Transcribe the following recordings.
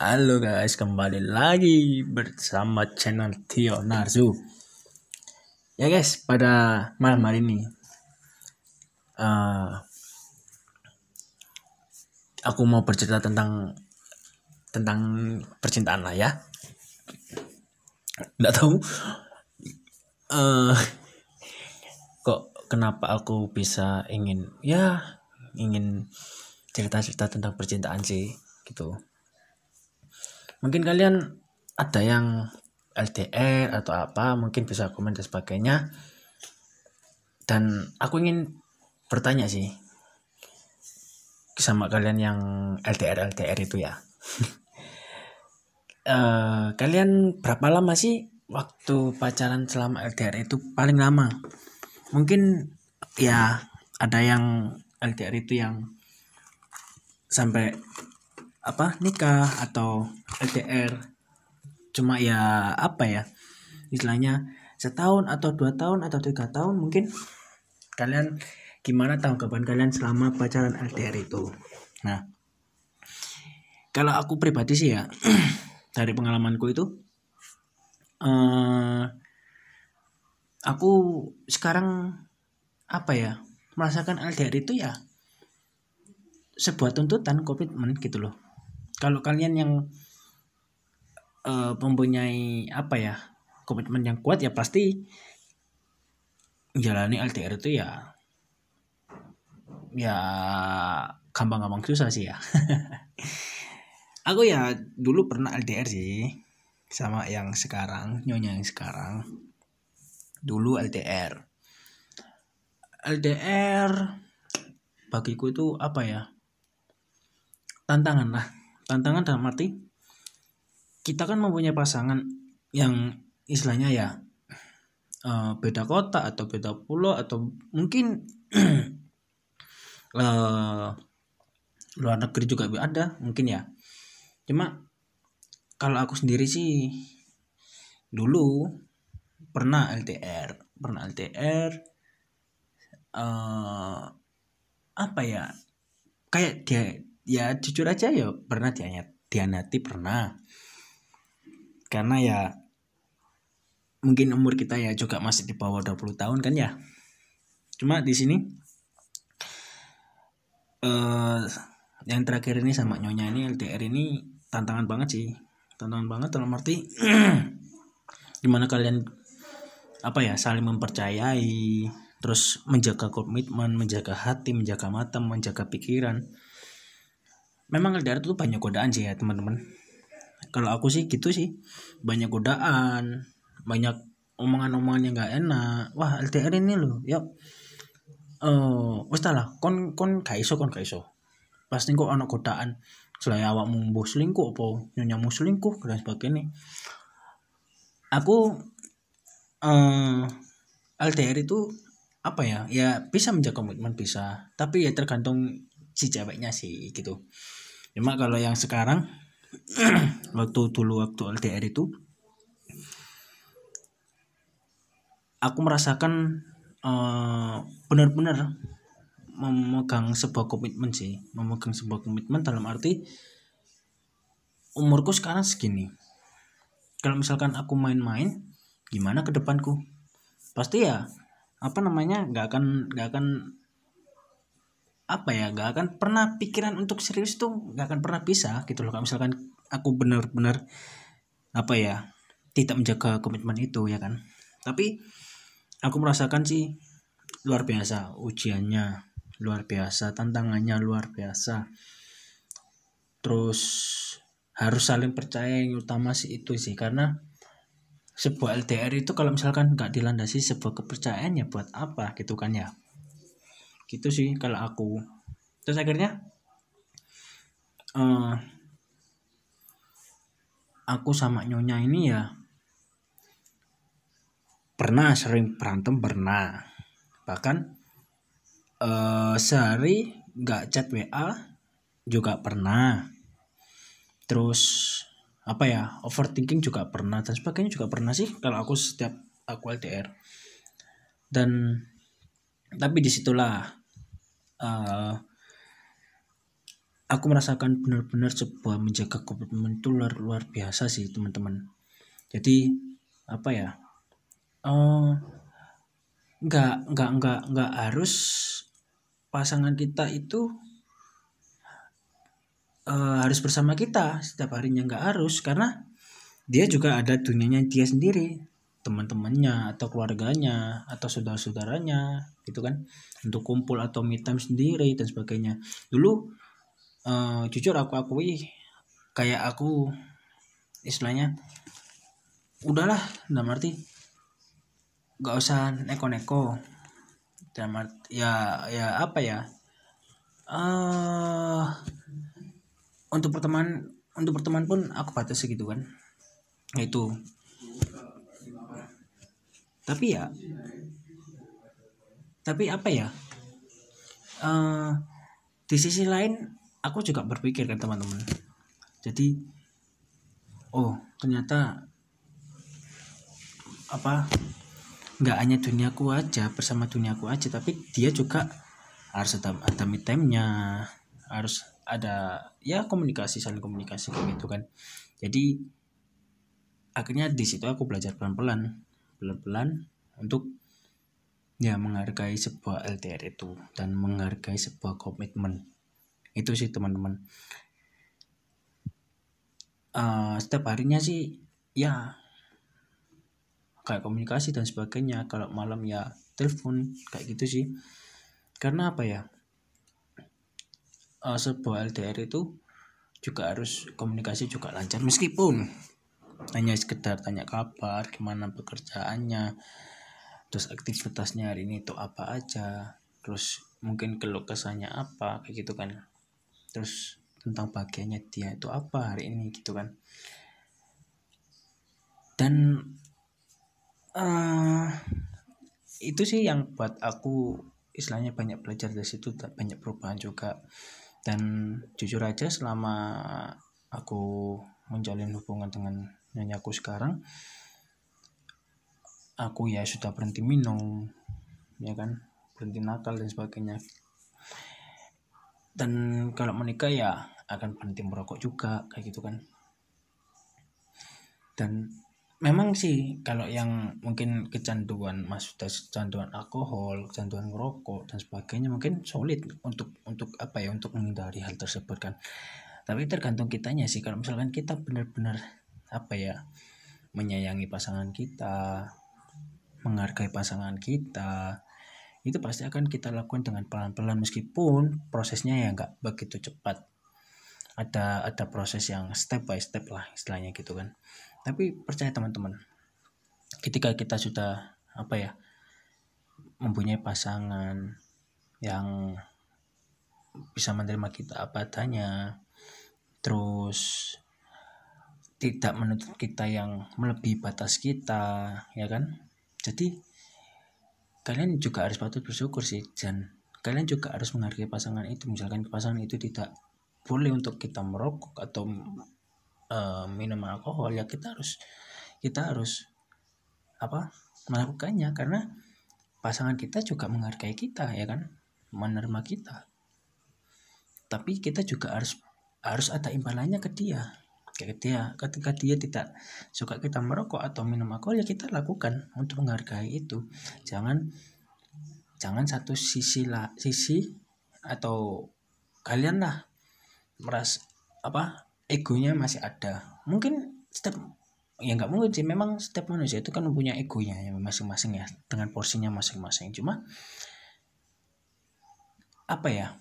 Halo guys, kembali lagi bersama channel Tio Narzu. Ya guys, pada malam hari ini uh, aku mau bercerita tentang tentang percintaan lah ya. Nggak tahu uh, kok kenapa aku bisa ingin ya ingin cerita-cerita tentang percintaan sih gitu mungkin kalian ada yang LDR atau apa mungkin bisa komen dan sebagainya. Dan aku ingin bertanya sih sama kalian yang LDR LDR itu ya. Uh, kalian berapa lama sih waktu pacaran selama LDR itu? Paling lama. Mungkin ya ada yang LDR itu yang sampai apa nikah atau LDR cuma ya apa ya istilahnya setahun atau dua tahun atau tiga tahun mungkin kalian gimana tanggapan kalian selama pacaran LDR itu. Nah kalau aku pribadi sih ya dari pengalamanku itu uh, aku sekarang apa ya merasakan LDR itu ya sebuah tuntutan komitmen gitu loh kalau kalian yang uh, mempunyai apa ya komitmen yang kuat ya pasti jalani LDR itu ya ya gampang-gampang susah sih ya. Aku ya dulu pernah LDR sih sama yang sekarang nyonya yang sekarang. Dulu LDR LDR bagiku itu apa ya tantangan lah tantangan dalam arti kita kan mempunyai pasangan yang istilahnya ya uh, beda kota atau beda pulau atau mungkin uh, luar negeri juga ada mungkin ya. Cuma kalau aku sendiri sih dulu pernah LDR pernah LDR uh, eh, apa ya kayak dia ya jujur aja ya pernah dianati pernah. Karena ya mungkin umur kita ya juga masih di bawah 20 tahun kan ya. Cuma di sini uh, yang terakhir ini sama nyonya ini LDR ini tantangan banget sih. Tantangan banget dalam arti gimana kalian apa ya saling mempercayai terus menjaga komitmen menjaga hati menjaga mata menjaga pikiran memang LDR itu banyak godaan sih ya teman-teman. Kalau aku sih gitu sih. Banyak godaan banyak omongan-omongan yang gak enak. Wah LDR ini loh ya oh wes lah kon kon gak iso kon gak iso. Pasti kok anak godaan selain awak mumbuh selingkuh apa nyonya selingkuh dan sebagainya. Aku uh, eh, LDR itu apa ya? Ya bisa menjaga komitmen bisa. Tapi ya tergantung si ceweknya sih gitu cuma kalau yang sekarang waktu dulu waktu LDR itu aku merasakan uh, benar-benar memegang sebuah komitmen sih. Memegang sebuah komitmen dalam arti umurku sekarang segini. Kalau misalkan aku main-main gimana ke depanku? Pasti ya apa namanya nggak akan nggak akan apa ya gak akan pernah pikiran untuk serius tuh gak akan pernah bisa gitu loh kalau misalkan aku benar-benar apa ya tidak menjaga komitmen itu ya kan. Tapi aku merasakan sih luar biasa ujiannya luar biasa tantangannya luar biasa. Terus harus saling percaya yang utama sih itu sih karena sebuah LDR itu kalau misalkan nggak dilandasi sebuah kepercayaan ya buat apa gitu kan ya gitu sih kalau aku. Terus akhirnya uh, aku sama nyonya ini ya pernah sering berantem pernah. Bahkan uh, sehari nggak chat WA juga pernah. Terus apa ya overthinking juga pernah dan sebagainya juga pernah sih kalau aku setiap aku LDR dan tapi di situlah uh, aku merasakan benar-benar sebuah menjaga komitmen itu luar luar biasa sih teman-teman. Jadi apa ya uh, nggak nggak nggak harus pasangan kita itu uh, harus bersama kita setiap harinya nggak harus. Karena dia juga ada dunianya dia sendiri teman-temannya atau keluarganya atau saudara-saudaranya gitu kan. Untuk kumpul atau meet time sendiri dan sebagainya. Dulu uh, jujur aku akui kayak aku istilahnya udahlah dalam arti nggak usah neko-neko. Dalam arti ya ya apa ya uh, untuk pertemanan untuk pertemanan pun aku batasi gitu kan. Itu tapi ya tapi apa ya uh, di sisi lain aku juga berpikir kan teman-teman. Jadi oh ternyata apa nggak hanya duniaku aja bersama duniaku aja tapi dia juga harus ada ada me time-nya harus ada ya komunikasi saling komunikasi kayak gitu kan. Jadi akhirnya di situ aku belajar pelan-pelan pelan-pelan untuk ya menghargai sebuah LDR itu dan menghargai sebuah komitmen. Itu sih teman-teman. Uh, setiap harinya sih ya kayak komunikasi dan sebagainya. Kalau malam ya telepon kayak gitu sih. Karena apa ya? Uh, sebuah LDR itu juga harus komunikasi juga lancar. Meskipun hanya sekedar tanya kabar gimana pekerjaannya terus aktivitasnya hari ini itu apa aja terus mungkin keluh kesahnya apa kayak gitu kan. Terus tentang bagiannya dia itu apa hari ini gitu kan. Dan uh, itu sih yang buat aku istilahnya banyak belajar dari situ banyak perubahan juga. Dan jujur aja selama aku menjalin hubungan dengan nyanyaku sekarang aku ya sudah berhenti minum ya kan? Berhenti nakal dan sebagainya. Dan kalau menikah ya akan berhenti merokok juga kayak gitu kan. Dan memang sih kalau yang mungkin kecanduan mas sudah kecanduan alkohol kecanduan merokok dan sebagainya mungkin sulit untuk untuk apa ya untuk menghindari hal tersebut kan. Tapi tergantung kitanya sih kalau misalkan kita benar-benar apa ya menyayangi pasangan kita menghargai pasangan kita itu pasti akan kita lakukan dengan pelan-pelan meskipun prosesnya ya nggak begitu cepat. Ada ada proses yang step by step lah istilahnya gitu kan. Tapi percaya teman-teman ketika kita sudah apa ya mempunyai pasangan yang bisa menerima kita apa adanya terus tidak menuntut kita yang melebihi batas kita ya kan? Jadi kalian juga harus patut bersyukur sih dan kalian juga harus menghargai pasangan itu. Misalkan pasangan itu tidak boleh untuk kita merokok atau uh, minum alkohol ya kita harus kita harus apa melakukannya. Karena pasangan kita juga menghargai kita ya kan? Menerima kita. Tapi kita juga harus harus ada imbalannya ke dia dia ketika dia tidak suka kita merokok atau minum alkohol ya kita lakukan untuk menghargai itu. Jangan jangan satu sisi lah sisi atau kalian lah meras apa egonya masih ada. Mungkin setiap ya nggak mungkin sih memang setiap manusia itu kan mempunyai egonya ya masing-masing ya dengan porsinya masing-masing. Cuma apa ya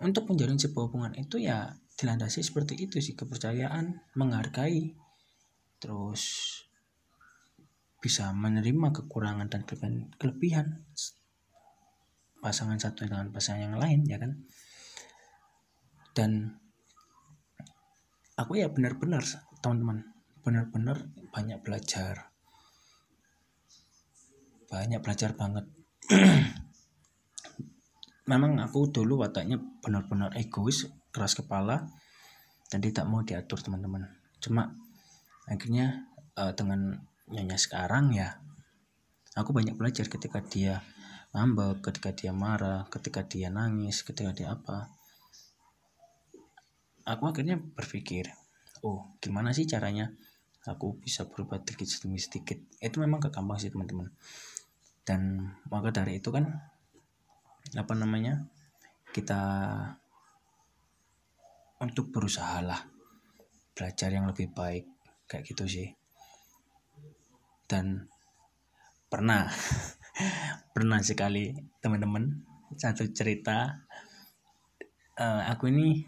untuk menjalin sebuah hubungan itu ya dilandasi seperti itu sih kepercayaan menghargai terus bisa menerima kekurangan dan kelebihan pasangan satu dengan pasangan yang lain ya kan? Dan aku ya benar-benar teman-teman benar-benar banyak belajar. Banyak belajar banget memang aku dulu wataknya benar-benar egois keras kepala dan tidak mau diatur teman-teman. Cuma akhirnya uh, dengan nyonya sekarang ya aku banyak belajar ketika dia ngambek ketika dia marah ketika dia nangis ketika dia apa. Aku akhirnya berpikir oh gimana sih caranya aku bisa berubah sedikit demi sedikit? Itu memang gak sih teman-teman. Dan maka dari itu kan apa namanya kita untuk berusaha lah belajar yang lebih baik kayak gitu sih. Dan pernah pernah sekali teman-teman satu cerita uh, aku ini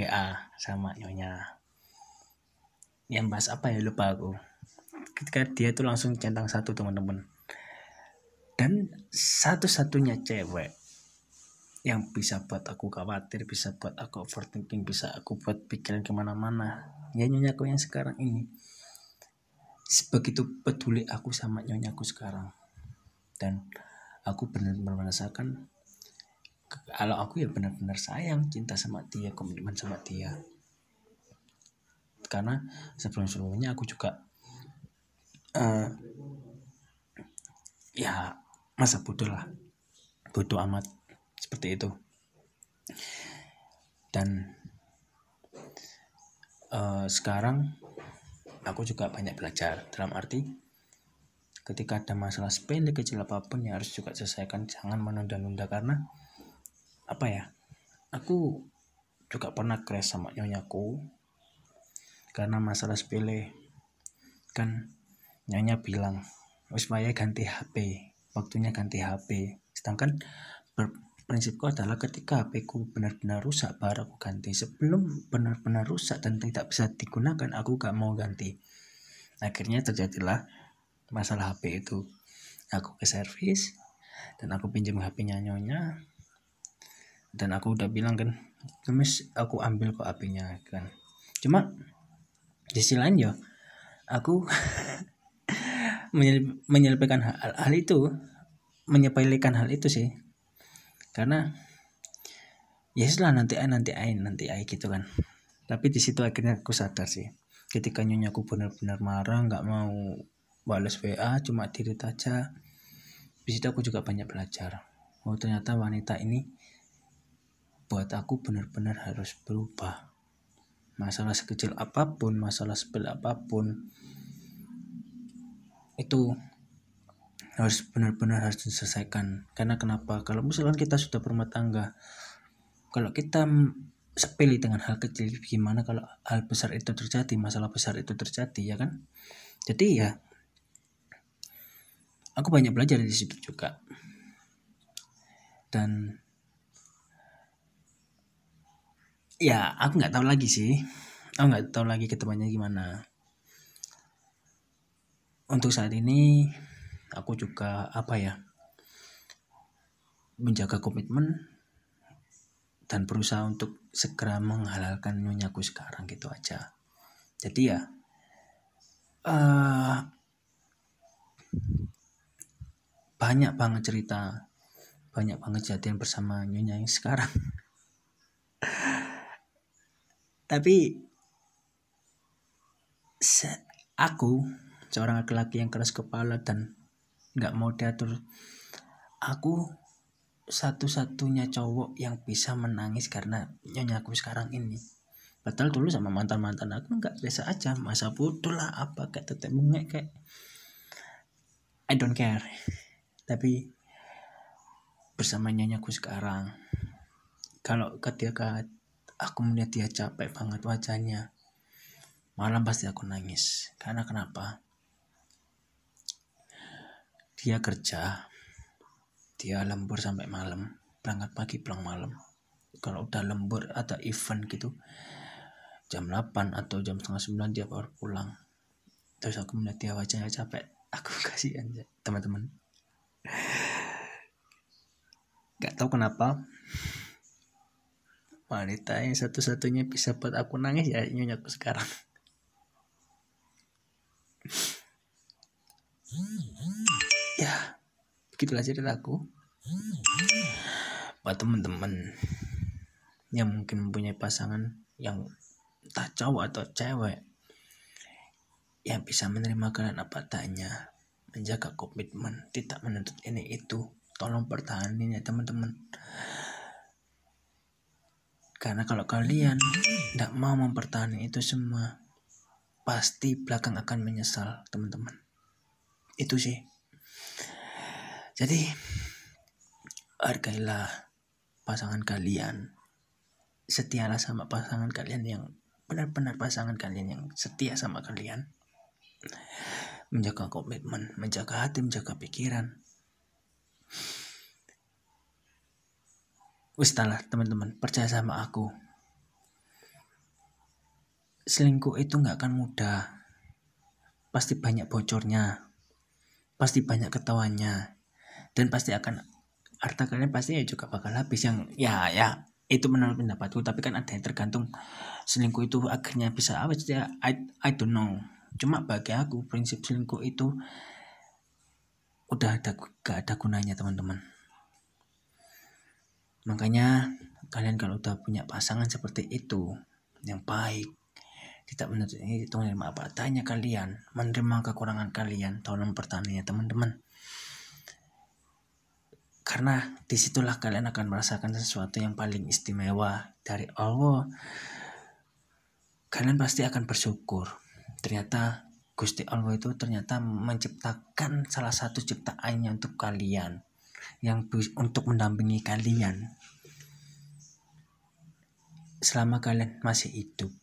WA sama nyonya. Yang bahas apa ya lupa aku. Ketika dia tuh langsung centang satu teman-teman. Dan satu-satunya cewek yang bisa buat aku khawatir bisa buat aku overthinking bisa aku buat pikiran ke mana-mana. Ya nyonya aku yang sekarang ini. Sebegitu peduli aku sama nyonya aku sekarang. Dan aku benar-benar merasakan kalau aku ya benar-benar sayang cinta sama dia komitmen sama dia. Karena sebelum-sebelumnya aku juga uh, ya masa bodoh lah. Bodoh amat seperti itu. Dan uh, sekarang aku juga banyak belajar. Dalam arti ketika ada masalah sepele kecil apa pun ya harus juga selesaikan jangan menunda-nunda. Karena apa ya aku juga pernah crash sama nyonyaku. Karena masalah sepele kan nyonya bilang wis ganti HP waktunya ganti HP sedangkan prinsipku adalah ketika HP ku benar-benar rusak baru aku ganti. Sebelum benar-benar rusak dan tidak bisa digunakan aku gak mau ganti. Akhirnya terjadilah masalah HP itu. Aku ke servis dan aku pinjam HP-nya nyonya dan aku udah bilang kan kemis aku ambil kok HP-nya kan. Cuma di sisi lain ya aku menyelipkan hal, hal itu menyepelekan hal itu sih karena ya setelah nanti ay nanti ay nanti ay gitu kan. Tapi di situ akhirnya aku sadar sih ketika nyonya aku benar-benar marah nggak mau balas WA cuma diri aja di situ aku juga banyak belajar. Oh ternyata wanita ini buat aku benar-benar harus berubah. Masalah sekecil apa pun masalah sepele apa pun itu harus benar-benar harus diselesaikan. Karena kenapa? Kalau misalkan kita sudah berumah tangga kalau kita sepele dengan hal kecil gimana kalau hal besar itu terjadi masalah besar itu terjadi ya kan? Jadi ya aku banyak belajar di situ juga. Dan ya aku nggak tahu lagi sih. Aku nggak tahu lagi ketemuannya gimana. Untuk saat ini aku juga apa ya menjaga komitmen dan berusaha untuk segera menghalalkan nyonyaku sekarang gitu aja. Jadi ya uh, banyak banget cerita banyak banget kejadian bersama nyonya yang sekarang. Tapi aku seorang laki-laki yang keras kepala dan nggak mau diatur. Aku satu-satunya cowok yang bisa menangis karena nyonya aku sekarang ini. Padahal dulu sama mantan-mantan aku nggak biasa aja masa bodoh lah apa kayak tetep bengek kayak I don't care. Tapi bersama nyanyaku sekarang kalau ketika aku melihat dia capek banget wajahnya malam pasti aku nangis. Karena kenapa dia kerja dia lembur sampai malam berangkat pagi pulang malam. Kalau udah lembur ada event gitu jam 8 atau jam setengah 9 dia baru pulang. Terus aku melihat dia wajahnya capek aku kasih aja teman-teman. Gak tahu kenapa wanita yang satu-satunya bisa buat aku nangis ya nyonyaku sekarang ya begitulah cerita aku. Buat teman-teman yang mungkin mempunyai pasangan yang tak cowok atau cewek yang bisa menerima kalian apa adanya menjaga komitmen tidak menuntut ini itu tolong pertahanin ya teman-teman karena kalau kalian tidak mau mempertahankan itu semua pasti belakang akan menyesal teman-teman itu sih jadi hargailah pasangan kalian. Setialah sama pasangan kalian yang benar-benar pasangan kalian yang setia sama kalian. Menjaga komitmen menjaga hati menjaga pikiran. Wis teman-teman percaya sama aku. Selingkuh itu nggak akan mudah. Pasti banyak bocornya. Pasti banyak ketawanya dan pasti akan harta kalian pasti ya juga bakal habis yang ya ya itu menurut pendapatku. Tapi kan ada yang tergantung selingkuh itu akhirnya bisa sih ya. I, I don't know. Cuma bagi aku prinsip selingkuh itu udah ada gak ada gunanya teman-teman. Makanya kalian kalau udah punya pasangan seperti itu yang baik, tidak menerima apa adanya kalian, menerima kekurangan kalian, tolong pertanyaan teman-teman. Karena di situlah kalian akan merasakan sesuatu yang paling istimewa dari Allah. Kalian pasti akan bersyukur. Ternyata Gusti Allah itu ternyata menciptakan salah satu ciptaannya untuk kalian yang untuk mendampingi kalian selama kalian masih hidup.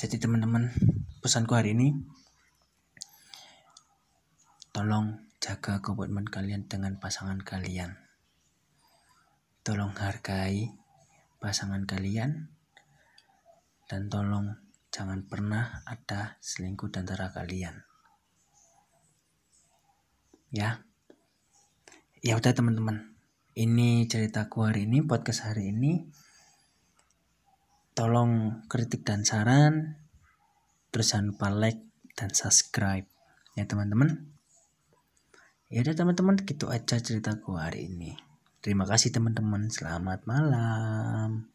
Jadi teman-teman, pesanku hari ini tolong jaga komitmen kalian dengan pasangan kalian. Tolong hargai pasangan kalian dan tolong jangan pernah ada selingkuh di antara kalian. Ya. Ya udah teman-teman. Ini ceritaku hari ini, podcast hari ini. Tolong kritik dan saran. Terus jangan lupa like dan subscribe. Ya teman-teman. Ya udah teman-teman, gitu aja ceritaku hari ini. Terima kasih teman-teman. Selamat malam.